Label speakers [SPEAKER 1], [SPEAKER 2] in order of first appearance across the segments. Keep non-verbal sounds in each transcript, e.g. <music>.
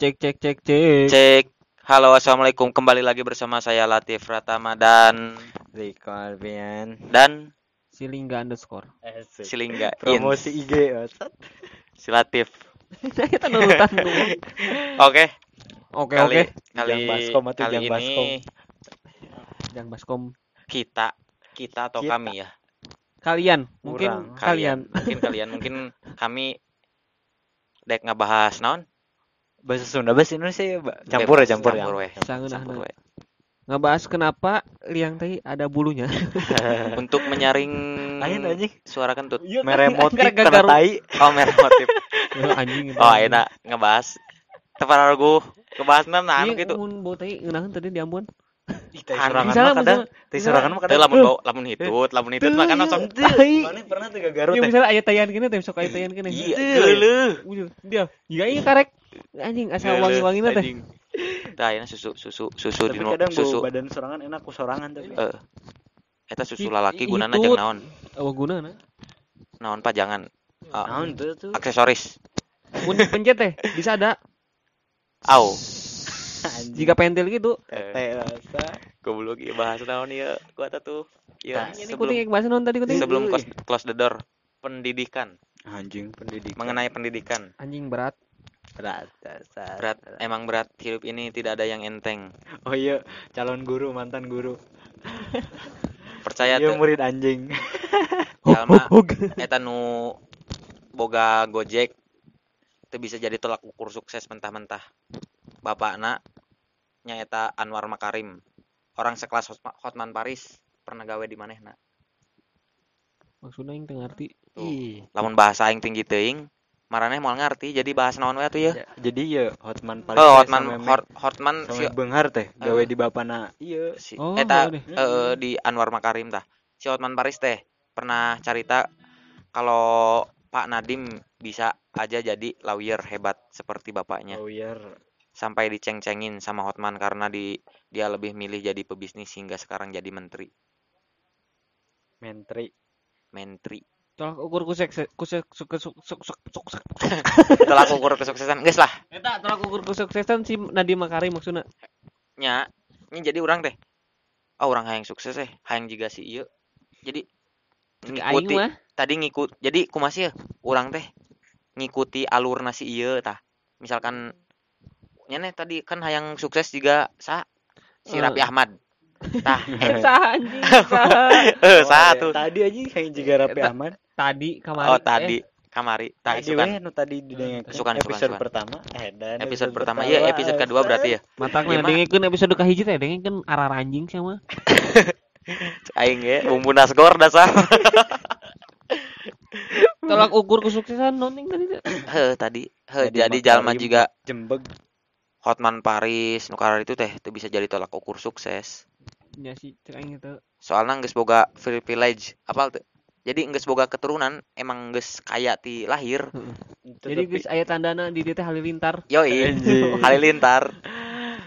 [SPEAKER 1] Cek cek cek cek.
[SPEAKER 2] Cek. Halo, assalamualaikum. Kembali lagi bersama saya Latif Pratama dan
[SPEAKER 3] Riko Alfian.
[SPEAKER 2] dan
[SPEAKER 1] Silingga underscore.
[SPEAKER 2] Silingga In.
[SPEAKER 3] Promosi IG Bangsat.
[SPEAKER 2] Si Latif.
[SPEAKER 1] Nah, <laughs> kita nurutan dulu.
[SPEAKER 2] Oke.
[SPEAKER 1] Oke
[SPEAKER 2] Kali
[SPEAKER 1] oke.
[SPEAKER 2] kali
[SPEAKER 3] Yang baskom atau
[SPEAKER 2] kali
[SPEAKER 3] yang
[SPEAKER 2] ini
[SPEAKER 3] baskom?
[SPEAKER 1] Yang baskom
[SPEAKER 2] kita kita atau
[SPEAKER 3] Kita.
[SPEAKER 2] kami ya.
[SPEAKER 1] kalian, mungkin
[SPEAKER 3] Kurang.
[SPEAKER 1] kalian.
[SPEAKER 2] Mungkin kalian mungkin kami dek ngebahas naon?
[SPEAKER 3] Bahasa Sunda, bahasa Indonesia ya, Mbak. Campur ya, campur ya.
[SPEAKER 2] campur weh.
[SPEAKER 1] Sangeunah
[SPEAKER 2] Campur weh.
[SPEAKER 1] Ngebahas kenapa liang teh ada bulunya. <laughs>
[SPEAKER 2] Untuk menyaring
[SPEAKER 3] Ayo anjing.
[SPEAKER 2] suara kentut.
[SPEAKER 3] Mere motif
[SPEAKER 1] Gara-gara
[SPEAKER 3] karena tai.
[SPEAKER 2] Oh, merah motif.
[SPEAKER 1] Ya, anjing itu.
[SPEAKER 2] Oh, enak ngebahas. Tepat aku ngebahas naon nah, anu
[SPEAKER 1] Iya,
[SPEAKER 2] gitu.
[SPEAKER 1] mun bau teh ngeunaheun tadi di Ambon.
[SPEAKER 3] Tai sorangan
[SPEAKER 1] Misalnya-
[SPEAKER 3] mah kadang, tai sorangan mah kadang.
[SPEAKER 2] lamun bau lamun hitut, lamun hitut langsung
[SPEAKER 1] Tai.
[SPEAKER 3] Mana pernah
[SPEAKER 1] Iya
[SPEAKER 3] teh.
[SPEAKER 1] misalnya aya tayan gini teh sok aya tayan gini.
[SPEAKER 2] Iya, geuleuh.
[SPEAKER 1] Dia, iya iya karek. Anjing asal teh.
[SPEAKER 2] anjing. Tah, ini susu susu susu
[SPEAKER 3] Tapi
[SPEAKER 2] dino
[SPEAKER 3] kadang
[SPEAKER 2] susu.
[SPEAKER 3] badan sorangan enak ku sorangan tapi.
[SPEAKER 2] Eh. Eta susu lalaki gunana
[SPEAKER 1] hitut.
[SPEAKER 2] jeung naon?
[SPEAKER 1] Oh gunana.
[SPEAKER 2] Naon pajangan? Ah,
[SPEAKER 3] Naon tuh tuh?
[SPEAKER 2] aksesoris.
[SPEAKER 1] Mun pencet teh bisa ada.
[SPEAKER 2] Au.
[SPEAKER 3] Anjing.
[SPEAKER 1] Jika pentil gitu.
[SPEAKER 2] Eh,
[SPEAKER 3] teh rasa.
[SPEAKER 2] goblok ieu bahas naon ieu? Gua tah tuh. Ieu
[SPEAKER 3] Tah,
[SPEAKER 1] Ini
[SPEAKER 2] sebelum
[SPEAKER 1] kuting bahasa non tadi kuting.
[SPEAKER 2] sebelum close, close the door. Pendidikan,
[SPEAKER 3] Anjing pendidikan.
[SPEAKER 2] mengenai pendidikan.
[SPEAKER 1] Anjing berat.
[SPEAKER 3] Berat dasar.
[SPEAKER 2] Berat, emang berat hidup ini tidak ada yang enteng.
[SPEAKER 3] Oh iya, calon guru, mantan guru.
[SPEAKER 2] Percaya
[SPEAKER 3] Iya
[SPEAKER 2] tuh,
[SPEAKER 3] murid anjing.
[SPEAKER 2] jalma eta nu boga Gojek itu bisa jadi tolak ukur sukses mentah-mentah. Bapakna nyaeta Anwar Makarim. Orang sekelas Hotma- Hotman Paris pernah gawe di manehna.
[SPEAKER 1] Maksudnya yang teu ngarti.
[SPEAKER 2] Tuh.
[SPEAKER 3] Ih.
[SPEAKER 2] Lamun bahasa aing tinggi teuing, maraneh moal ngarti jadi bahas naon we atuh ya.
[SPEAKER 3] Ya, jadi ya Hotman paling
[SPEAKER 2] Oh, Hotman Hotman si,
[SPEAKER 3] Benghar teh gawe
[SPEAKER 2] Eh.
[SPEAKER 3] di bapana. Iya.
[SPEAKER 2] si
[SPEAKER 1] Oh,
[SPEAKER 2] eta
[SPEAKER 1] deh.
[SPEAKER 2] eh, di Anwar Makarim tah. Si Hotman Paris teh pernah carita kalau Pak Nadim bisa aja jadi lawyer hebat seperti bapaknya.
[SPEAKER 3] Lawyer.
[SPEAKER 2] Sampai diceng-cengin sama Hotman karena di dia lebih milih jadi pebisnis hingga sekarang jadi menteri.
[SPEAKER 3] Menteri.
[SPEAKER 2] Menteri.
[SPEAKER 1] Tolak ukur suk.
[SPEAKER 2] Itulah ukur kesuksesan. Geus lah.
[SPEAKER 1] Eta tolak ukur kesuksesan si Nadiem Makarim maksudna.
[SPEAKER 2] nya ini jadi orang teh oh orang hayang sukses eh hayang juga si ieu jadi ngikuti tadi ngikut jadi kumaha ya orang teh ngikuti alur nasi ieu tah misalkan nyane tadi kan hayang sukses juga sa si
[SPEAKER 1] Eh.
[SPEAKER 2] Raffi Ahmad tah <laughs>
[SPEAKER 1] Sah anjing <laughs> sah.
[SPEAKER 2] eh sa tuh
[SPEAKER 3] Tadi aja kayak juga Raffi
[SPEAKER 1] Eta-
[SPEAKER 3] Ahmad.
[SPEAKER 1] Tadi kemarin.
[SPEAKER 2] oh tadi kamari tah
[SPEAKER 3] Tadi
[SPEAKER 2] isukan
[SPEAKER 3] nu tadi didengekeun
[SPEAKER 2] Sukan, sukan,
[SPEAKER 3] episode pertama. Eh, dan
[SPEAKER 2] episode pertama ya episode kedua berarti ya
[SPEAKER 1] Matak nah
[SPEAKER 2] mah.
[SPEAKER 1] dengekeun episode kahiji teh dengekeun arah anjing sama.
[SPEAKER 2] aing ge bumbu nasgor dasar <laughs>
[SPEAKER 1] Tolak ukur kesuksesan noning tadi teh. <clears throat>
[SPEAKER 2] heh tadi heh jadi jalma juga
[SPEAKER 3] Jembeg.
[SPEAKER 2] Hotman Paris Nukar itu teh itu bisa jadi tolak ukur sukses
[SPEAKER 1] Ya sih cek aing itu.
[SPEAKER 2] soalnya geus boga privilege apa tuh jadi geus boga keturunan emang geus kaya ti lahir
[SPEAKER 1] Jadi guys aya tandana di dia teh halilintar.
[SPEAKER 2] yoi <laughs>
[SPEAKER 3] Anjing. <laughs>
[SPEAKER 2] halilintar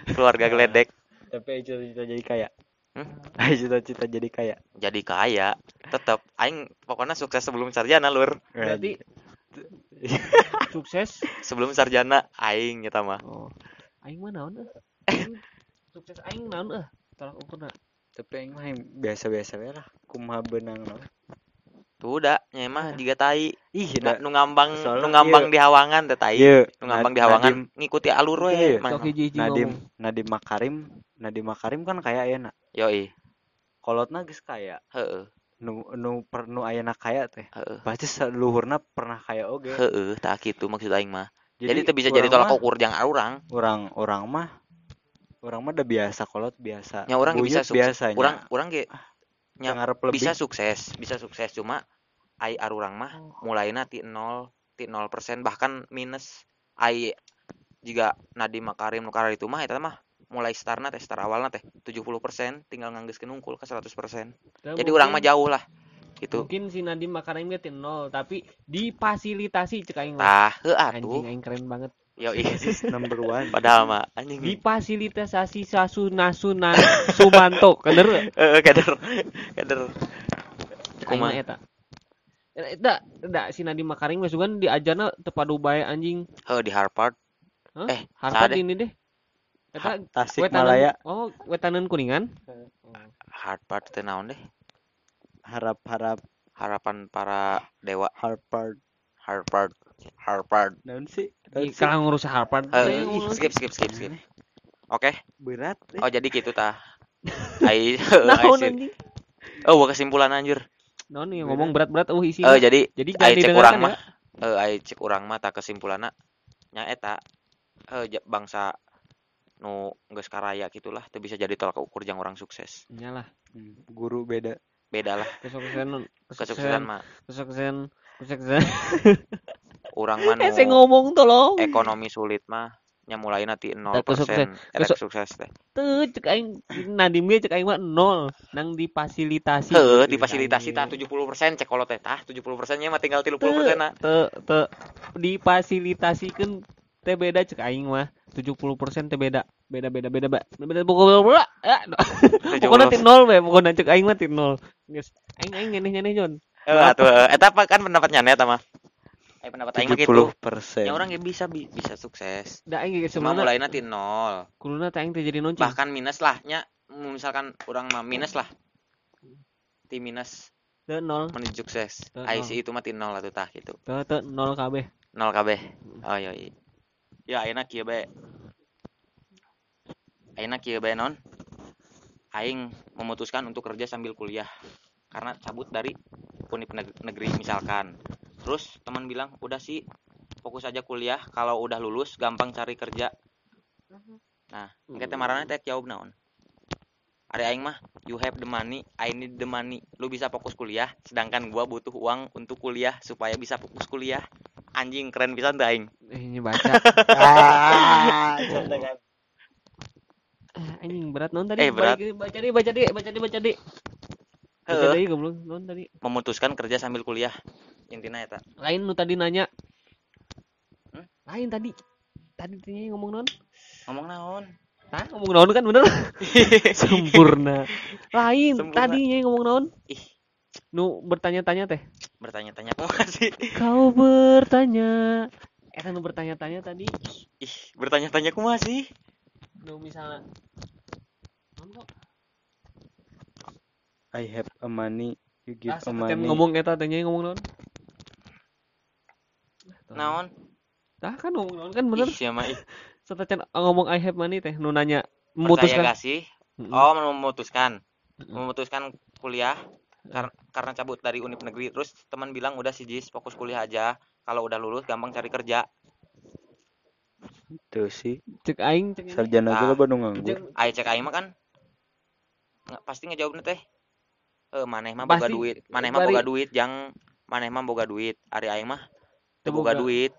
[SPEAKER 2] keluarga geledek
[SPEAKER 3] tapi cita-cita jadi kaya.
[SPEAKER 2] Hmm? <laughs>
[SPEAKER 3] Cita-cita jadi kaya.
[SPEAKER 2] jadi kaya tetep aing pokoknya sukses sebelum sarjana lur
[SPEAKER 1] Berarti sukses.
[SPEAKER 2] sebelum sarjana aing eta mah
[SPEAKER 1] Oh. Aing mah naon euh? Aing Sukses aing naon euh? Tolak ukurna.
[SPEAKER 3] tapi yang mah yang biasa-biasa lah. Kumaha benang naon.
[SPEAKER 2] tuh udah nya mah juga tai
[SPEAKER 3] Ih, da.
[SPEAKER 2] nu ngambang nu ngambang
[SPEAKER 3] ieu-
[SPEAKER 2] di hawangan teh tai
[SPEAKER 3] Iya,
[SPEAKER 2] nu ngambang di hawangan ngikuti alur we
[SPEAKER 3] Iya, Nadim. Nadim Makarim, Nadim Makarim kan kaya ya nak.
[SPEAKER 2] yoi
[SPEAKER 3] Kolotna geus kaya.
[SPEAKER 2] heeh
[SPEAKER 3] Nu nu per nu ayana kaya teh.
[SPEAKER 2] heeh
[SPEAKER 3] Pasti seluhurna pernah kaya oge.
[SPEAKER 2] heeh tah kitu maksud aing mah jadi itu bisa jadi tolak ukur jeung urang
[SPEAKER 3] Orang orang mah orang mah udah biasa kolot biasa.
[SPEAKER 2] ge bisa
[SPEAKER 3] Buyut
[SPEAKER 2] sukses
[SPEAKER 3] biasanya.
[SPEAKER 2] urang urang ge nya
[SPEAKER 3] ngarep lebih.
[SPEAKER 2] bisa sukses bisa sukses cuma ai arurang mah mulainya ti nol ti nol persen bahkan minus ai jika Nadiem Makarim Nukar itu mah eta mah mulai startna teh start awalna teh 70% tinggal nganggeuskeun unggul ke 100%
[SPEAKER 1] Teu
[SPEAKER 2] jadi urang mah jauh lah gitu
[SPEAKER 1] Mungkin si Nadim Makarim ge teh nol, tapi difasilitasi cek aing mah.
[SPEAKER 2] tah heuh
[SPEAKER 1] Anjing aing keren banget.
[SPEAKER 2] Yo
[SPEAKER 3] number one.
[SPEAKER 2] padahal mah anjing
[SPEAKER 1] Difasilitasi Sasuna Sunan Sumanto, bener?
[SPEAKER 2] heeh kader kader
[SPEAKER 1] mah
[SPEAKER 2] kumaha
[SPEAKER 1] eta. Eta, eta si Nadiem Makarim geus kan diajarna teu padu bae anjing.
[SPEAKER 2] heuh di Harvard? Eh, deh?
[SPEAKER 1] ini deh. Eta
[SPEAKER 3] Tasik Malaya
[SPEAKER 1] Oh, wetanan kuningan.
[SPEAKER 2] hard part teh naon deh
[SPEAKER 3] harap-harap
[SPEAKER 2] harapan para dewa
[SPEAKER 3] Harvard
[SPEAKER 2] Harvard Harvard.
[SPEAKER 3] Naon sih? Sih?
[SPEAKER 1] Kalau ngurus Harpard
[SPEAKER 2] Eh,
[SPEAKER 1] teh ngomong-
[SPEAKER 2] skip skip skip skip. Oke.
[SPEAKER 3] Berat eh.
[SPEAKER 2] oh jadi gitu tah. <laughs> Ai <laughs> oh gua kesimpulan anjir.
[SPEAKER 1] Naon yang ngomong berat-berat oh isi.
[SPEAKER 2] eh jadi
[SPEAKER 1] Jadi
[SPEAKER 2] ai
[SPEAKER 1] jangan
[SPEAKER 2] cek urang
[SPEAKER 1] ya.
[SPEAKER 2] mah eh ai cek urang mah tak kesimpulanna nya eta. Eh ja- bangsa nu geus karaya gitulah teu bisa jadi tolak ukur jang orang sukses.
[SPEAKER 1] Nyalah.
[SPEAKER 3] Hmm, guru beda.
[SPEAKER 2] Beda lah.
[SPEAKER 1] Kesuksesan.
[SPEAKER 2] Kesuksesan mah.
[SPEAKER 1] Kesuksesan kesuksesan. <laughs>
[SPEAKER 2] urang mah
[SPEAKER 1] Eh, ngomong tolong.
[SPEAKER 2] ekonomi sulit mah nya mulai nanti 0%
[SPEAKER 1] kesukses-
[SPEAKER 2] erek
[SPEAKER 1] kesu-
[SPEAKER 2] sukses. Teh
[SPEAKER 1] Tuh, cek aing Nadim ge cek aing mah nol. Nang difasilitasi.
[SPEAKER 2] Heuh, difasilitasi tah 70% cek kolot teh tah. 70% nya mah tinggal 30% na.
[SPEAKER 1] Te te difasilitasikan teh beda cek aing mah. 70% teh beda. Beda beda beda beda. Beda <laughs> pokoknya ya pokoknya ti nol we pokoknya cek aing mah ti nol. Geus aing aing nyeneh nyeneh Jon.
[SPEAKER 2] Eh, atuh, eh, eta apa kan pendapatnya net mah. Eh pendapat aing mah gitu.
[SPEAKER 3] 70%
[SPEAKER 2] Ya orang yang bisa bi- bisa sukses.
[SPEAKER 1] da aing ge
[SPEAKER 2] Cuma
[SPEAKER 1] sebenarnya
[SPEAKER 2] mulai nanti nol.
[SPEAKER 1] kuluna teh aing teh jadi noncing
[SPEAKER 2] Bahkan minus lah nya misalkan orang mah minus lah. Ti minus
[SPEAKER 1] teu nol
[SPEAKER 2] menuju sukses. IC itu mah ti nol atuh tah gitu.
[SPEAKER 1] teu teu nol kabeh
[SPEAKER 2] Nol kabeh. Oh iya iya. Ya ayeuna kieu bae. Ayeuna kieu bae non. Aing memutuskan untuk kerja sambil kuliah karena cabut dari univ neg- negeri misalkan. Terus teman bilang, "Udah sih, fokus aja kuliah. Kalau udah lulus gampang cari kerja." Nah, engke teh marana teh jawab naon? Ari aing mah, you have the money, I need the money. Lu bisa fokus kuliah, sedangkan gua butuh uang untuk kuliah supaya bisa fokus kuliah. Anjing keren pisan teh aing.
[SPEAKER 1] eh ini baca
[SPEAKER 3] ah
[SPEAKER 1] Ah, anjing berat non tadi
[SPEAKER 2] Eh, berat.
[SPEAKER 1] Baca deh baca deh baca deh baca deh baca deh goblok non tadi
[SPEAKER 2] memutuskan kerja sambil kuliah. Intinya eta.
[SPEAKER 1] lain nu tadi nanya
[SPEAKER 2] Hmm?
[SPEAKER 1] lain tadi tadi tanya ngomong non
[SPEAKER 2] Ngomong naon?
[SPEAKER 1] Hah? ngomong naon kan bener <laughs> sempurna lain
[SPEAKER 2] Sempurna.
[SPEAKER 1] tadinya ngomong naon
[SPEAKER 2] Ih,
[SPEAKER 1] nu bertanya-tanya teh
[SPEAKER 2] bertanya-tanya kok sih?
[SPEAKER 1] kau bertanya eh nu bertanya-tanya tadi
[SPEAKER 2] Ih, bertanya-tanya kok masih?
[SPEAKER 1] nu misalnya non kok
[SPEAKER 3] I have a money you give
[SPEAKER 1] ah
[SPEAKER 3] a money
[SPEAKER 1] ngomong eta tanya ngomong naon
[SPEAKER 2] Naon?
[SPEAKER 1] Tah kan ngomong naon kan bener
[SPEAKER 2] Ih, siapa ih.
[SPEAKER 1] satecan ngomong I have money teh nu nanya
[SPEAKER 2] Percaya
[SPEAKER 1] memutuskan
[SPEAKER 2] gak sih? Oh, memutuskan. Memutuskan kuliah kar- karena cabut dari univ negeri. Terus teman bilang udah sih Jis, fokus kuliah aja. Kalau udah lulus gampang cari kerja.
[SPEAKER 3] itu sih
[SPEAKER 1] cek aing cek
[SPEAKER 3] sarjana
[SPEAKER 2] Ah.
[SPEAKER 3] juga Bandung nganggur
[SPEAKER 2] Ayo cek aing mah kan nggak pasti ngejawabnya teh. Eh, maneh mah boga duit. Maneh mah boga duit, jang maneh mah boga duit. Ari aing mah teu
[SPEAKER 1] Teu
[SPEAKER 2] boga
[SPEAKER 1] boga.
[SPEAKER 2] duit.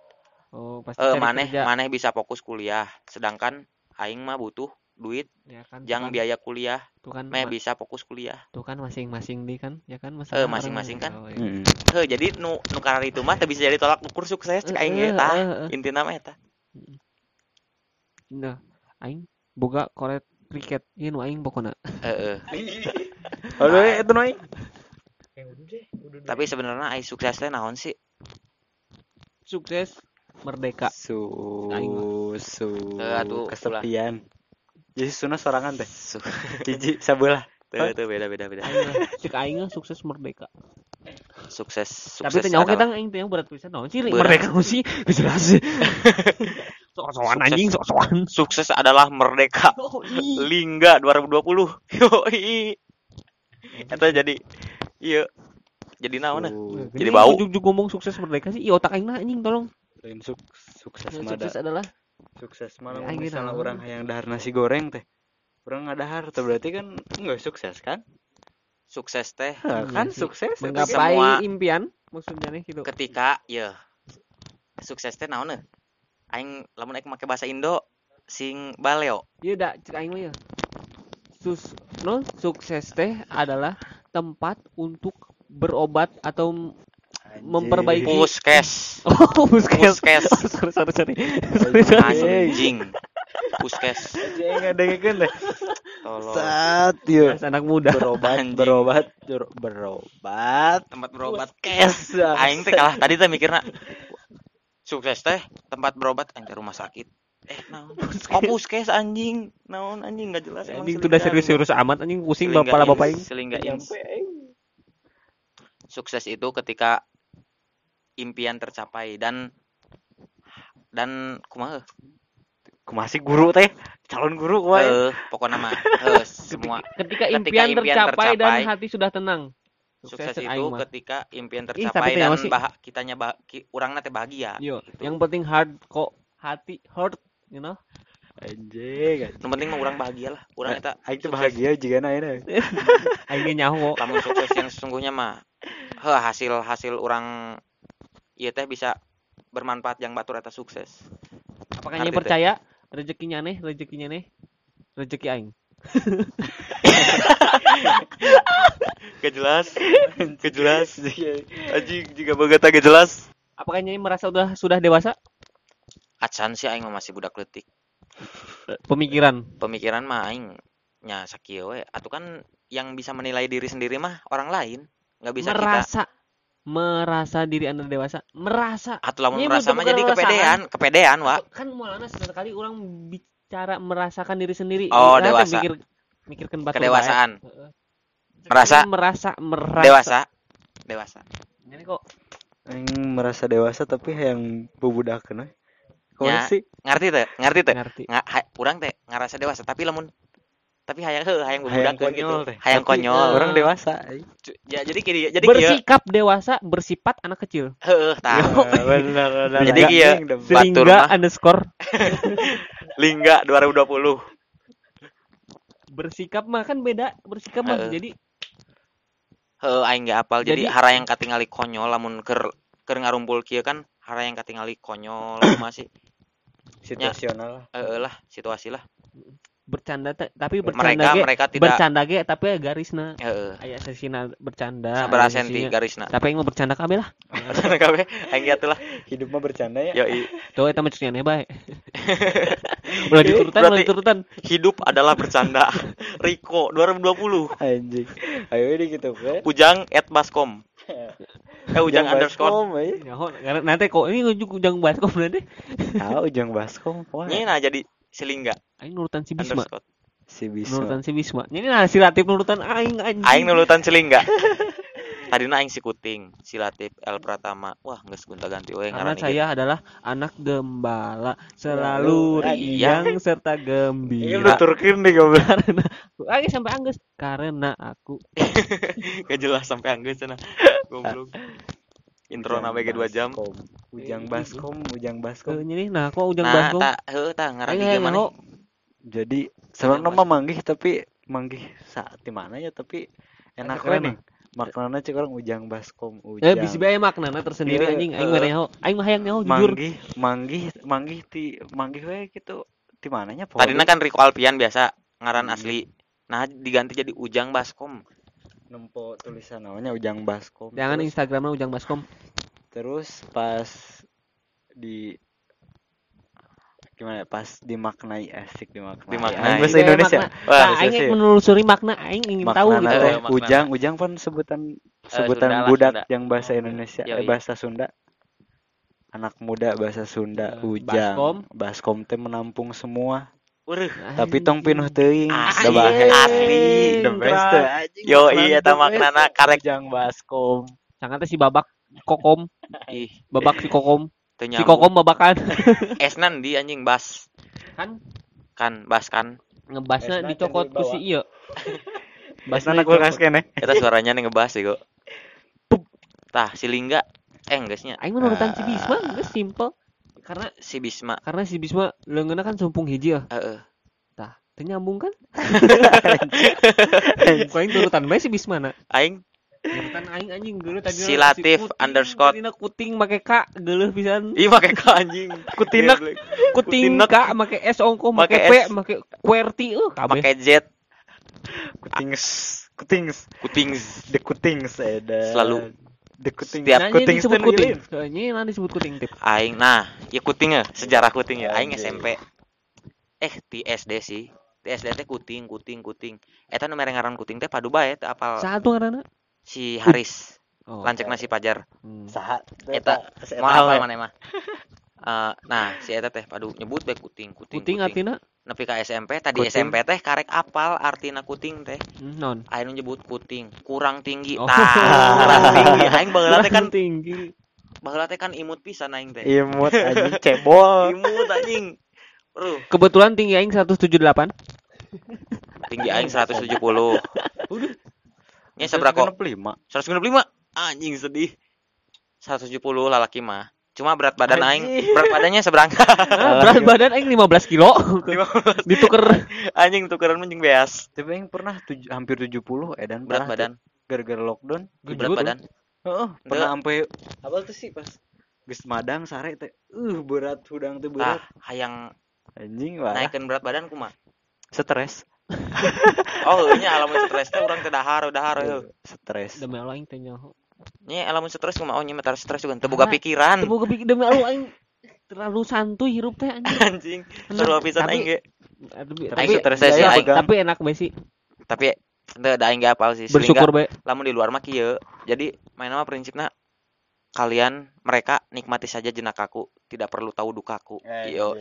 [SPEAKER 1] oh pasti
[SPEAKER 2] Eh, maneh
[SPEAKER 1] kerja.
[SPEAKER 2] maneh bisa fokus kuliah. Sedangkan aing mah butuh duit
[SPEAKER 1] ya kan
[SPEAKER 2] jang
[SPEAKER 1] tuh kan,
[SPEAKER 2] biaya kuliah.
[SPEAKER 1] tuh kan
[SPEAKER 2] Meh bisa fokus kuliah.
[SPEAKER 1] tuh kan masing-masing deh kan ya kan
[SPEAKER 2] Eh, masing-masing kan.
[SPEAKER 1] oh, iya.
[SPEAKER 3] Mm-mm.
[SPEAKER 2] Heh, jadi nu nu karar itu mah bisa jadi tolak ukur sukses cek aing
[SPEAKER 1] Eh,
[SPEAKER 2] tah.
[SPEAKER 1] eh, eh.
[SPEAKER 2] Intina mah eta.
[SPEAKER 1] nah aing boga koret kriket ieu nu aing pokona
[SPEAKER 2] Heeh.
[SPEAKER 3] Aduh, eh, itu noy.
[SPEAKER 2] Tapi sebenarnya ai sukses teh naon sih?
[SPEAKER 1] Sukses merdeka
[SPEAKER 3] Su, su,
[SPEAKER 2] Eh,
[SPEAKER 3] kesepian. Jadi suna sorangan teh.
[SPEAKER 2] Su-
[SPEAKER 3] Hiji sabelah. <laughs>
[SPEAKER 2] Tuh, tuh beda beda beda.
[SPEAKER 1] cek aing sukses merdeka
[SPEAKER 2] Sukses
[SPEAKER 1] tapi
[SPEAKER 2] sukses
[SPEAKER 1] teh nyawa
[SPEAKER 2] adalah-
[SPEAKER 1] kita aing teh yang berat pisan naon sih merdeka sih Geus jelas <laughs> sok-sokan anjing sok-sokan
[SPEAKER 2] sukses adalah merdeka.
[SPEAKER 1] Oh.
[SPEAKER 2] Lingga 2020. <laughs> Yoi. Eta jadi iya. Jadi naon nah?
[SPEAKER 3] Su,
[SPEAKER 2] Jadi bau.
[SPEAKER 1] ujug-ujug ngomong sukses merdeka sih iya otak aing nah anjing tolong
[SPEAKER 3] lain suk, sukses mah
[SPEAKER 1] sukses adalah
[SPEAKER 3] Sukses
[SPEAKER 1] Ya, aing
[SPEAKER 3] misalnya orang yang dahar nasi goreng teh. Orang ngadahar tuh berarti kan enggak sukses kan?
[SPEAKER 2] Sukses teh
[SPEAKER 1] Iya
[SPEAKER 3] kan
[SPEAKER 1] sih.
[SPEAKER 3] sukses.
[SPEAKER 1] menggapai
[SPEAKER 2] Semua-
[SPEAKER 1] impian maksudnya nih gitu
[SPEAKER 2] ketika ya sukses teh naon eh? Aing lamun aing make bahasa Indo sing baleo.
[SPEAKER 1] iya dak cek aing mah ya sus no sukses teh adalah tempat untuk berobat atau
[SPEAKER 3] Anjing.
[SPEAKER 1] memperbaiki
[SPEAKER 2] Puskes. <laughs>
[SPEAKER 1] oh puskes
[SPEAKER 2] Puskes.
[SPEAKER 1] sorry sorry sorry sorry, sorry.
[SPEAKER 2] Anjing. Puskes.
[SPEAKER 3] Anjing ngadengekeun teh.
[SPEAKER 2] Tolong.
[SPEAKER 3] Sat yuk.
[SPEAKER 1] Mas anak muda
[SPEAKER 3] Berobat,
[SPEAKER 2] Anjing.
[SPEAKER 3] berobat, ber- berobat.
[SPEAKER 2] Tempat berobat.
[SPEAKER 3] Kes.
[SPEAKER 2] Aing teh kalah tadi teh mikirna sukses teh tempat berobat teh rumah sakit. eh naon oh puskes anjing naon anjing nggak jelas
[SPEAKER 1] Anjing itu udah serius-serius amat anjing pusing bapak bapak ini.
[SPEAKER 2] selingga
[SPEAKER 3] aing.
[SPEAKER 2] Sukses itu ketika impian tercapai dan dan kumaha
[SPEAKER 3] Kumaha sih guru teh calon guru kumaha
[SPEAKER 2] eh pokoknya mah eh, <laughs> semua
[SPEAKER 1] Ketika
[SPEAKER 2] Ketika
[SPEAKER 1] impian,
[SPEAKER 2] impian
[SPEAKER 1] tercapai, dan
[SPEAKER 2] tercapai,
[SPEAKER 1] hati sudah tenang.
[SPEAKER 2] sukses
[SPEAKER 1] aing
[SPEAKER 2] itu
[SPEAKER 1] mah.
[SPEAKER 2] ketika impian
[SPEAKER 1] Ih,
[SPEAKER 2] tercapai
[SPEAKER 1] teh
[SPEAKER 2] dan bah kitanya bah ki, urang teh bahagia
[SPEAKER 1] Yo,
[SPEAKER 2] gitu.
[SPEAKER 1] yang penting hard kok hati hurt, you know.
[SPEAKER 3] anjing
[SPEAKER 2] yang penting mah urang bahagia lah urang eta
[SPEAKER 3] aing bahagia jika na ini
[SPEAKER 1] Aing nyaho.
[SPEAKER 2] lamun sukses yang sesungguhnya mah heh hasil hasil orang iya teh bisa bermanfaat yang batur eta sukses
[SPEAKER 1] Apakah
[SPEAKER 2] teh.
[SPEAKER 1] percaya rezekinya nih, rezekinya nih? Rezeki aing. <laughs>
[SPEAKER 2] gak jelas gak jelas anjing juga banget gak jelas
[SPEAKER 1] Apakah nyai merasa udah sudah dewasa?
[SPEAKER 2] acan sih aing mah masih budak letik
[SPEAKER 1] Pemikiran.
[SPEAKER 2] pemikiran mah aing nya sakieu we atuh kan yang bisa menilai diri sendiri mah orang lain nggak bisa kita
[SPEAKER 1] merasa. Merasa diri anda dewasa. Merasa.
[SPEAKER 2] Atuh lamun
[SPEAKER 1] Ini
[SPEAKER 2] merasa mah jadi kepedean kepedean wa
[SPEAKER 1] kan mulanya sesekali orang bicara merasakan diri sendiri.
[SPEAKER 2] Oh,
[SPEAKER 1] Nah,
[SPEAKER 2] dewasa.
[SPEAKER 1] mikir mikirkan batur
[SPEAKER 2] kedewasaan.
[SPEAKER 1] Bae. Heeh.
[SPEAKER 2] Merasa.
[SPEAKER 1] Sekali merasa merasa.
[SPEAKER 2] Dewasa. Dewasa.
[SPEAKER 1] Ini kok.
[SPEAKER 3] Aing merasa dewasa tapi yang bubudakeun we
[SPEAKER 2] Ya.
[SPEAKER 3] kumaha sih?
[SPEAKER 2] ngerti teh? Ngerti teh?
[SPEAKER 1] Ngerti.
[SPEAKER 2] Nggak urang teh ngerasa dewasa tapi lamun tapi hayang heuh hayang
[SPEAKER 3] hayang
[SPEAKER 2] budak gitu.
[SPEAKER 3] konyol teh.
[SPEAKER 2] Hayang
[SPEAKER 3] Tapi,
[SPEAKER 2] konyol.
[SPEAKER 3] orang dewasa.
[SPEAKER 2] Cu- ya jadi gini jadi kieu
[SPEAKER 1] bersikap dewasa bersifat anak kecil.
[SPEAKER 2] Heuh tah
[SPEAKER 3] Ah, bener bener
[SPEAKER 2] Jadi kieu. Batur
[SPEAKER 1] sehingga
[SPEAKER 2] mah.
[SPEAKER 1] underscore. <laughs>
[SPEAKER 2] Lingga 2020
[SPEAKER 1] bersikap mah kan beda bersikap mah. Jadi
[SPEAKER 2] heuh aing ge apal. Jadi,
[SPEAKER 1] Jadi-
[SPEAKER 2] hara yang katingali konyol lamun keur keur ngarumpul kieu kan hara yang katingali konyol masih
[SPEAKER 3] situasional. Lah
[SPEAKER 2] heuh lah situasi lah
[SPEAKER 1] bercanda tapi bercanda
[SPEAKER 2] mereka
[SPEAKER 1] ge
[SPEAKER 2] mereka tidak
[SPEAKER 1] bercanda ge tapi garisna.
[SPEAKER 2] Heuh
[SPEAKER 1] aya sesina bercanda
[SPEAKER 2] senti
[SPEAKER 1] sesinya-
[SPEAKER 2] garisna.
[SPEAKER 1] Tapi aing mah bercanda kabeh lah?
[SPEAKER 2] Kabeh aing gitu lah.
[SPEAKER 3] Hidup mah bercanda ya.
[SPEAKER 2] Yoi.
[SPEAKER 1] Tuh eta mah cenah bae ulah diturutan ulah diturutan
[SPEAKER 2] hidup adalah bercanda. Riko 2020
[SPEAKER 3] anjing. Ayo ini gitu kan
[SPEAKER 2] Ujang at Baskom. <laughs> Eh Ujang underscore.
[SPEAKER 3] Baskom eh.
[SPEAKER 1] Karena nanti kok ini ujuk ujang baskom nanti.
[SPEAKER 3] ah ujang baskom wah
[SPEAKER 2] Ini nah jadi selingga
[SPEAKER 1] Aing nurutan si Bisma.
[SPEAKER 2] underscore
[SPEAKER 3] si bisa
[SPEAKER 1] Nurutan si Bisma. Ini nah si Latif nurutan aing anjing.
[SPEAKER 2] Aing nulutan selingga Tadi <laughs> aing si Kuting, si Latif, El Pratama. Wah, geus gonta ganti we
[SPEAKER 1] Karena saya adalah anak gembala, selalu
[SPEAKER 3] Selalu
[SPEAKER 1] riang serta
[SPEAKER 3] ini
[SPEAKER 1] gembira.
[SPEAKER 3] lu turkin nih goblok
[SPEAKER 1] Karena aing sampai angges karena aku <laughs>
[SPEAKER 2] Gak jelas sampai anggeus cenah. <laughs> Goblok. Intro na BG 2 jam.
[SPEAKER 3] Ujang baskom ujang
[SPEAKER 1] eh,
[SPEAKER 3] baskom
[SPEAKER 1] ini nah kok ujang
[SPEAKER 2] Nah,
[SPEAKER 1] baskom.
[SPEAKER 2] tak heuh tah ngaran
[SPEAKER 1] Aing
[SPEAKER 2] di mana?
[SPEAKER 1] nyaho.
[SPEAKER 3] jadi sebenarnya mah manggih tapi manggih saat di mana ya tapi enak
[SPEAKER 1] keren
[SPEAKER 3] nih maknanya cek orang ujang baskom
[SPEAKER 1] Eh
[SPEAKER 3] ujang
[SPEAKER 1] bisi bae maknana tersendiri
[SPEAKER 3] Iya,
[SPEAKER 1] anjing aing
[SPEAKER 2] eh.
[SPEAKER 1] mah nyaho. Aing mah hayang nyaho jujur.
[SPEAKER 3] manggih manggih manggih ti manggih we gitu di mananya
[SPEAKER 2] Tadina kan Riko Alpian biasa ngaran asli. Nah, diganti jadi Ujang Baskom.
[SPEAKER 3] Nempo tulisan namanya ujang baskom
[SPEAKER 1] Jangan
[SPEAKER 3] terus,
[SPEAKER 1] Instagramnya ujang baskom.
[SPEAKER 3] terus pas di gimana ya, pas dimaknai asik dimaknai
[SPEAKER 2] Dimaknai.
[SPEAKER 3] Bahasa Indonesia
[SPEAKER 1] makna.
[SPEAKER 2] Wah,
[SPEAKER 1] Nah, aing
[SPEAKER 3] sih.
[SPEAKER 1] menelusuri makna aing ingin tahu
[SPEAKER 3] maknana
[SPEAKER 1] gitu.
[SPEAKER 3] teh
[SPEAKER 2] Eh, maknana.
[SPEAKER 3] ujang ujang kan sebutan sebutan
[SPEAKER 2] Sunda lah,
[SPEAKER 3] budak
[SPEAKER 2] Sunda.
[SPEAKER 3] yang bahasa Indonesia eh,
[SPEAKER 2] Yoi.
[SPEAKER 3] bahasa Sunda anak muda bahasa Sunda
[SPEAKER 1] Eh,
[SPEAKER 3] ujang
[SPEAKER 1] baskom.
[SPEAKER 3] baskom teh menampung semua
[SPEAKER 2] Ureuh,
[SPEAKER 3] tapi tong pinuh teuing da bahe
[SPEAKER 2] asli.
[SPEAKER 3] the best teh anjing
[SPEAKER 2] Yo iya eta maknana karek.
[SPEAKER 3] Ujang baskom.
[SPEAKER 1] Sangat si babak kokom, <laughs>
[SPEAKER 2] ih.
[SPEAKER 1] Babak si kokom,
[SPEAKER 2] teu
[SPEAKER 1] si kokom babakan. <laughs>
[SPEAKER 2] Esnan di anjing bas.
[SPEAKER 1] Kan?
[SPEAKER 2] Kan bas kan.
[SPEAKER 1] ngebasna
[SPEAKER 3] Esna
[SPEAKER 1] dicokot ku si iya. <laughs>
[SPEAKER 3] basna anak kulkas kene.
[SPEAKER 2] Eta suaranya nih ngebas ya, Tah, si Lingga. Eh geusnya
[SPEAKER 1] Aing menurutan si
[SPEAKER 3] Ah.
[SPEAKER 1] Bisma, geus simple. Karena
[SPEAKER 2] si Bisma.
[SPEAKER 1] karena si Bisma leungeunna kan sumpung hiji ya.
[SPEAKER 2] Heeh.
[SPEAKER 1] Tah, teu nyambung kan? <laughs> Ku aing turutan bae si Bisma na.
[SPEAKER 2] Aing
[SPEAKER 1] Turutan aing anjing geuleuh tadi
[SPEAKER 2] Si Latif underscore.
[SPEAKER 1] Tadina kuting make K geuleuh pisan.
[SPEAKER 2] ih make ka anjing. Geblek.
[SPEAKER 1] Kuting. K make S ongko make
[SPEAKER 2] Make
[SPEAKER 1] P make QWERTY kabeh.
[SPEAKER 2] Make Z
[SPEAKER 3] kutings kutings
[SPEAKER 2] kuting
[SPEAKER 3] the kutings eda
[SPEAKER 2] Selalu.
[SPEAKER 3] The kutings
[SPEAKER 2] Setiap
[SPEAKER 1] Nah, ini
[SPEAKER 3] kutings
[SPEAKER 1] disebut kuting. Soalnya nanti disebut kuting tip.
[SPEAKER 2] aing nah, ya kuting ya, sejarah kuting ya. Aing. SMP. Eh, di SD sih. Di SD teh kuting, kuting, kuting. Eta nu mere ngaran kuting teh padu bae teh apal
[SPEAKER 1] Satu ngaranna.
[SPEAKER 2] si Haris.
[SPEAKER 1] Oh.
[SPEAKER 2] Lancek nasi pajar.
[SPEAKER 1] Hmm.
[SPEAKER 3] saha
[SPEAKER 2] Eta
[SPEAKER 3] Eta
[SPEAKER 2] Mau hafal mana mah? Eh, nah si eta teh padu nyebut bae kuting kuting
[SPEAKER 1] Kuting artinya
[SPEAKER 2] nepi ka SMP tadi
[SPEAKER 3] Kuting.
[SPEAKER 2] SMP teh karek apal artina kuting teh
[SPEAKER 1] non.
[SPEAKER 2] aing nyebut kuting kurang tinggi
[SPEAKER 1] Oh.
[SPEAKER 2] tah kurang tinggi aing baheula teh kan
[SPEAKER 1] tinggi.
[SPEAKER 2] baheula teh kan imut pisan aing teh
[SPEAKER 3] Imut <laughs> anjing cebol.
[SPEAKER 2] imut anjing Bro,
[SPEAKER 1] Kebetulan tinggi aing 178.
[SPEAKER 2] tinggi aing 170 nya seberapa kok
[SPEAKER 3] 165.
[SPEAKER 2] 195 anjing sedih 170 lalaki mah cuma berat badan aing
[SPEAKER 3] Anjing.
[SPEAKER 2] berat badannya seberangka
[SPEAKER 1] Ah, <laughs> berat badan aing 15 kilo. Ditukar
[SPEAKER 2] anjing tukeran anjing beas
[SPEAKER 3] Tapi yang pernah tuj- hampir 70 edan
[SPEAKER 2] berat
[SPEAKER 3] pernah
[SPEAKER 2] badan
[SPEAKER 3] tuh, gara-gara lockdown.
[SPEAKER 2] berat badan
[SPEAKER 3] Heeh, pernah sampai apa tuh sih pas geus madang sare teh. Uh, berat hudang teh
[SPEAKER 2] tah
[SPEAKER 3] berat.
[SPEAKER 2] hayang
[SPEAKER 3] Anjing lah.
[SPEAKER 2] naikkan berat badan kumaha
[SPEAKER 3] Stres. <laughs>
[SPEAKER 2] oh nya alamun stres teh urang teh dahar dahar heuh
[SPEAKER 3] Stres.
[SPEAKER 1] demi Allah aing teh nyaho.
[SPEAKER 2] Nya alamun stres oh nya mah stres juga
[SPEAKER 1] Ah,
[SPEAKER 2] pikiran.
[SPEAKER 1] Teu boga pikir demi Allah aing terlalu santuy hirup teh anjing. <laughs>
[SPEAKER 2] anjing seru pisan aing ge.
[SPEAKER 1] Tapi
[SPEAKER 3] Tapi
[SPEAKER 1] tapi,
[SPEAKER 3] stres
[SPEAKER 2] saya sih aing-
[SPEAKER 1] tapi enak be sih.
[SPEAKER 2] tapi teu da aing ge apal sih
[SPEAKER 1] Bersyukur be.
[SPEAKER 2] lamun di luar mah kieu. Jadi main mah prinsipna kalian mereka nikmati saja jenakaku tidak perlu tahu dukaku yo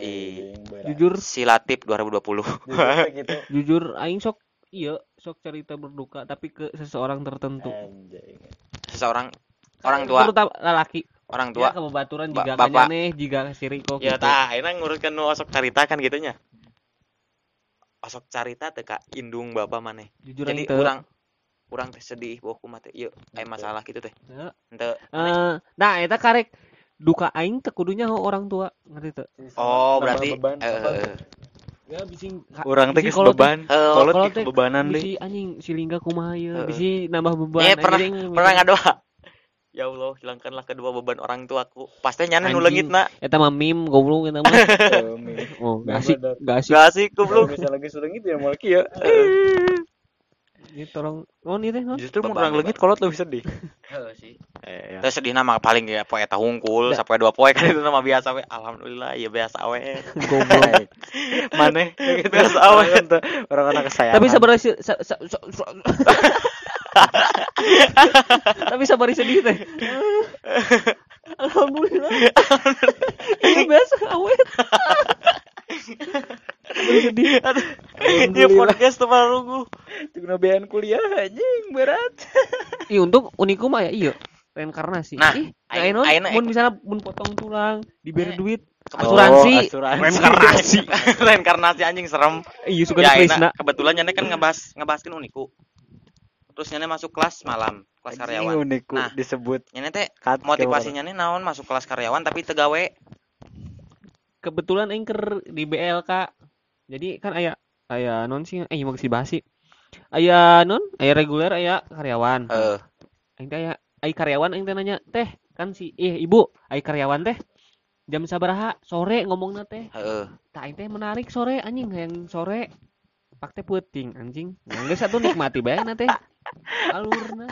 [SPEAKER 1] Jujur.
[SPEAKER 2] Si Latif 2020 <laughs>
[SPEAKER 3] gitu.
[SPEAKER 1] jujur aing sok iya sok cerita berduka tapi ke seseorang tertentu.
[SPEAKER 2] Seseorang orang tua
[SPEAKER 1] Terutama lelaki.
[SPEAKER 2] orang
[SPEAKER 1] Tua
[SPEAKER 2] tua
[SPEAKER 1] kebaturan
[SPEAKER 2] Ba-
[SPEAKER 1] jika
[SPEAKER 2] bapak.
[SPEAKER 1] kanyane jika si Riko
[SPEAKER 2] ya
[SPEAKER 1] gitu.
[SPEAKER 2] tah enak nguruskan nu osok carita kan gitunya osok carita teh ka indung bapak maneh
[SPEAKER 1] Jujur
[SPEAKER 2] jadi
[SPEAKER 1] teu.
[SPEAKER 2] orang orang teh sedih bahwa kumaha teh ieu aya masalah gitu teh
[SPEAKER 1] Teu.
[SPEAKER 2] henteu
[SPEAKER 1] Eh, nah eta karek duka aing teh kudunya ho orang tua ngerti teu?
[SPEAKER 2] oh
[SPEAKER 3] Tambah
[SPEAKER 2] berarti
[SPEAKER 3] beban,
[SPEAKER 2] eh,
[SPEAKER 3] apa?
[SPEAKER 2] Eh,
[SPEAKER 1] Ya bising
[SPEAKER 3] Urang teh geus
[SPEAKER 1] teh-
[SPEAKER 3] beban.
[SPEAKER 2] eh,
[SPEAKER 1] kalau teh
[SPEAKER 3] kebebanan deui.
[SPEAKER 1] bisi anjing si lingga kumaha
[SPEAKER 2] Heeh.
[SPEAKER 1] bisi nambah beban
[SPEAKER 2] Eh, pernah- pernah
[SPEAKER 1] mikir,
[SPEAKER 2] ngadoa. <laughs> Ya Allah hilangkanlah kedua beban orang tuaku pasti nyana nu leungitna
[SPEAKER 1] eta mah meme goblok eta mah. <laughs> Oh gak asik gak asik.
[SPEAKER 2] Gak asik goblok.
[SPEAKER 3] Bisa lagi sudah gitu ya mau kieu. <laughs>
[SPEAKER 1] ini tolong. Oh ini teh
[SPEAKER 3] Justru mun
[SPEAKER 2] Beban,
[SPEAKER 3] urang leungit kolot lebih sedih.
[SPEAKER 2] Heeh sih? <laughs>
[SPEAKER 3] Eh, ya.
[SPEAKER 2] Terus sedih nama paling ya poe eta hungkul sampai dua poe kan itu nama biasa we. Alhamdulillah ya biasa we.
[SPEAKER 1] Goblok. <laughs>
[SPEAKER 3] Maneh <laughs> gitu.
[SPEAKER 2] Biasa awe.
[SPEAKER 3] Orang Orang anak kesayangan.
[SPEAKER 1] tapi sabar si sa, sa, sa, sa- tapi sabar sedih teh. Alhamdulillah. Ini biasa awet sedih. <laughs>
[SPEAKER 2] Iya podcast tuh marungu
[SPEAKER 3] Tunggu bean kuliah anjing berat. <laughs>
[SPEAKER 1] Iya untuk uniku mah ya iya. Reinkarnasi.
[SPEAKER 2] Nah,
[SPEAKER 1] Ih, ayeuna
[SPEAKER 2] ayeuna
[SPEAKER 1] mun misalnya mun potong tulang, diberi
[SPEAKER 2] Eh,
[SPEAKER 1] duit,
[SPEAKER 3] Oh,
[SPEAKER 1] asuransi,
[SPEAKER 3] asuransi.
[SPEAKER 1] reinkarnasi. <laughs>
[SPEAKER 2] reinkarnasi anjing serem.
[SPEAKER 1] Iya suka
[SPEAKER 2] ya enak. Kebetulan nyane kan ngebahas ngebahaskeun uniku. Terus nyane masuk kelas malam kelas
[SPEAKER 3] Anjing
[SPEAKER 2] karyawan.
[SPEAKER 3] Uniku
[SPEAKER 2] Nah.
[SPEAKER 3] disebut
[SPEAKER 2] nyane teh motivasinya nih naon masuk kelas karyawan tapi tegawe.
[SPEAKER 1] Kebetulan anchor di BLK. Jadi kan aya aya non sih eh mau dibahas sih. Aya non, aya reguler, aya karyawan.
[SPEAKER 2] eh
[SPEAKER 1] Aing teh aya aya karyawan aing teh nanya, "Teh, kan si eh ibu, aya karyawan teh jam sabaraha sore ngomongna teh."
[SPEAKER 2] heeh
[SPEAKER 1] Tah aing teh menarik sore anjing yang sore pak teh peuting anjing. Geus satu nikmati bae na teh. Alurna.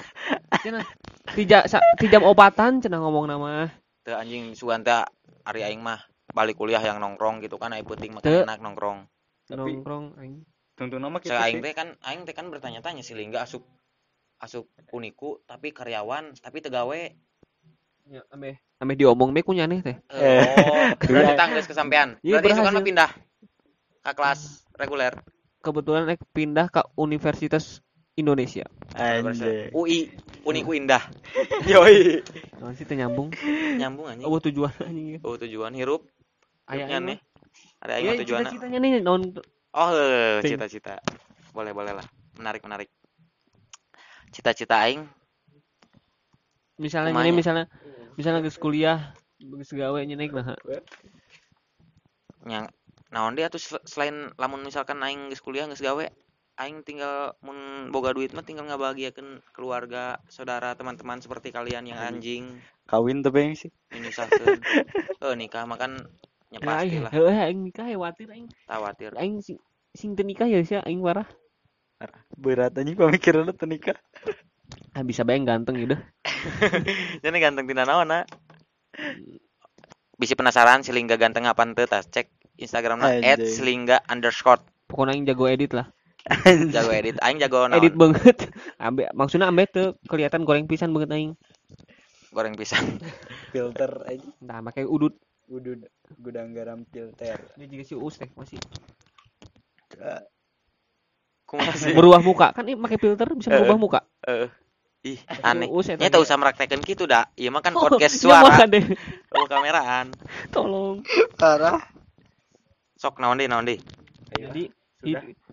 [SPEAKER 1] Cenah ti ja- sa- ti jam opatan cenah ngomong nama.
[SPEAKER 2] teu anjing sugan teh ari aing mah balik kuliah yang nongkrong gitu kan aya peuting
[SPEAKER 1] Teu.
[SPEAKER 2] makan enak nongkrong
[SPEAKER 3] Tapi-
[SPEAKER 1] Nongkrong aing.
[SPEAKER 3] Tuntun nama
[SPEAKER 2] saya aing
[SPEAKER 3] sih.
[SPEAKER 2] teh kan aing teh kan bertanya-tanya si Lingga asup asup uniku tapi karyawan tapi tegawe
[SPEAKER 1] Ya, ameh ameh diomong be ku nyaneh teh.
[SPEAKER 2] Eh, oh, berarti
[SPEAKER 3] Iya.
[SPEAKER 2] tangges kesampean.
[SPEAKER 1] Iya,
[SPEAKER 2] Berarti itu kan pindah ke kelas reguler.
[SPEAKER 1] Kebetulan aing pindah ke Universitas Indonesia.
[SPEAKER 3] Anjing.
[SPEAKER 2] UI, Uniku Indah. <laughs>
[SPEAKER 3] Yoi.
[SPEAKER 1] Sih teh nyambung.
[SPEAKER 2] Nyambung anjing.
[SPEAKER 1] Oh, tujuan anjing.
[SPEAKER 2] Oh, tujuan hirup.
[SPEAKER 1] Aya
[SPEAKER 2] Hidupnya nih. Ada aing
[SPEAKER 1] Iya,
[SPEAKER 2] mah tujuanna.
[SPEAKER 1] cita-citanya nih naon
[SPEAKER 2] Oh, eh,
[SPEAKER 1] Ting.
[SPEAKER 2] cita-cita. Boleh, boleh lah. Menarik, menarik. Cita-cita aing
[SPEAKER 1] misalnya ini misalnya misalnya geus kuliah geus gawe nyenek nah.
[SPEAKER 2] yang naon dia tuh sel- selain lamun misalkan aing geus kuliah geus gawe aing tinggal mun boga duit mah tinggal ngabahagiakeun keluarga, saudara, teman-teman seperti kalian yang anjing
[SPEAKER 3] Kawin tuh beng sih.
[SPEAKER 2] menyusahkeun. <laughs> Eh nikah mah kan <laughs> ya
[SPEAKER 1] Ya,
[SPEAKER 2] pasti
[SPEAKER 1] aing
[SPEAKER 2] lah,
[SPEAKER 1] heuh aing nikah khawatir aing.
[SPEAKER 2] khawatir.
[SPEAKER 1] Aing sing sing nikah ya sih aing parah.
[SPEAKER 3] Berat anjing pemikiran tuh nikah. <laughs>
[SPEAKER 1] Ah bisa bae ganteng gitu. <laughs>
[SPEAKER 2] Jadi ganteng tina naon na? Bisi penasaran si Lingga ganteng apa teu tas cek Instagramna. @selingga underscore
[SPEAKER 1] Pokoknya aing jago edit lah.
[SPEAKER 2] jago edit aing jago naon
[SPEAKER 1] Edit banget. Ambe maksudnya ambe tuh kelihatan goreng pisan banget aing.
[SPEAKER 2] goreng pisang
[SPEAKER 3] Filter aja.
[SPEAKER 1] Nah, make udut
[SPEAKER 3] Udud gudang garam filter.
[SPEAKER 1] Dia juga si Uus teh masih
[SPEAKER 2] Kumaha sih?
[SPEAKER 1] berubah muka kan ini pakai filter bisa
[SPEAKER 2] Eh.
[SPEAKER 1] berubah muka
[SPEAKER 2] Heeh. Ih, aneh.
[SPEAKER 1] Ge.
[SPEAKER 2] teu usah meraktekeun kitu dah. Ieu mah kan
[SPEAKER 1] Oh,
[SPEAKER 2] podcast
[SPEAKER 1] iya mah
[SPEAKER 2] suara,
[SPEAKER 1] deh.
[SPEAKER 2] oh kameraan. <laughs>
[SPEAKER 1] tolong
[SPEAKER 3] Parah.
[SPEAKER 2] Sok naon deui naon deui.
[SPEAKER 1] jadi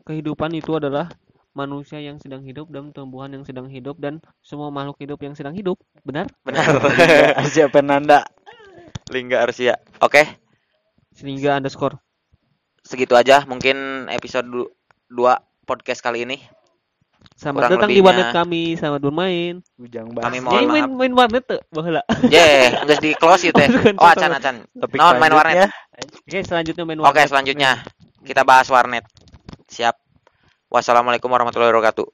[SPEAKER 1] kehidupan itu adalah manusia yang sedang hidup dan tumbuhan yang sedang hidup dan semua makhluk hidup yang sedang hidup benar
[SPEAKER 2] Benar.
[SPEAKER 3] Asia Penanda.
[SPEAKER 2] Lingga Arsia. Oke,
[SPEAKER 1] sehingga underscore
[SPEAKER 2] segitu aja mungkin episode 2 podcast kali ini.
[SPEAKER 1] selamat
[SPEAKER 2] Kurang
[SPEAKER 1] datang di
[SPEAKER 2] lebihnya-
[SPEAKER 1] warnet kami selamat bermain
[SPEAKER 3] Ujang
[SPEAKER 2] Kami
[SPEAKER 3] bahas.
[SPEAKER 2] mohon
[SPEAKER 1] jadi main
[SPEAKER 2] maaf.
[SPEAKER 1] main warnet tuh baheula
[SPEAKER 2] Ye, <laughs> geus di close ieu teh.
[SPEAKER 1] Bukan,
[SPEAKER 2] Oh, acan acan.
[SPEAKER 3] Topik
[SPEAKER 2] Naon main warnet?
[SPEAKER 1] oke selanjutnya main
[SPEAKER 2] Oke,
[SPEAKER 1] warnet
[SPEAKER 2] selanjutnya kita bahas warnet. Siap. Wassalamualaikum warahmatullahi wabarakatuh.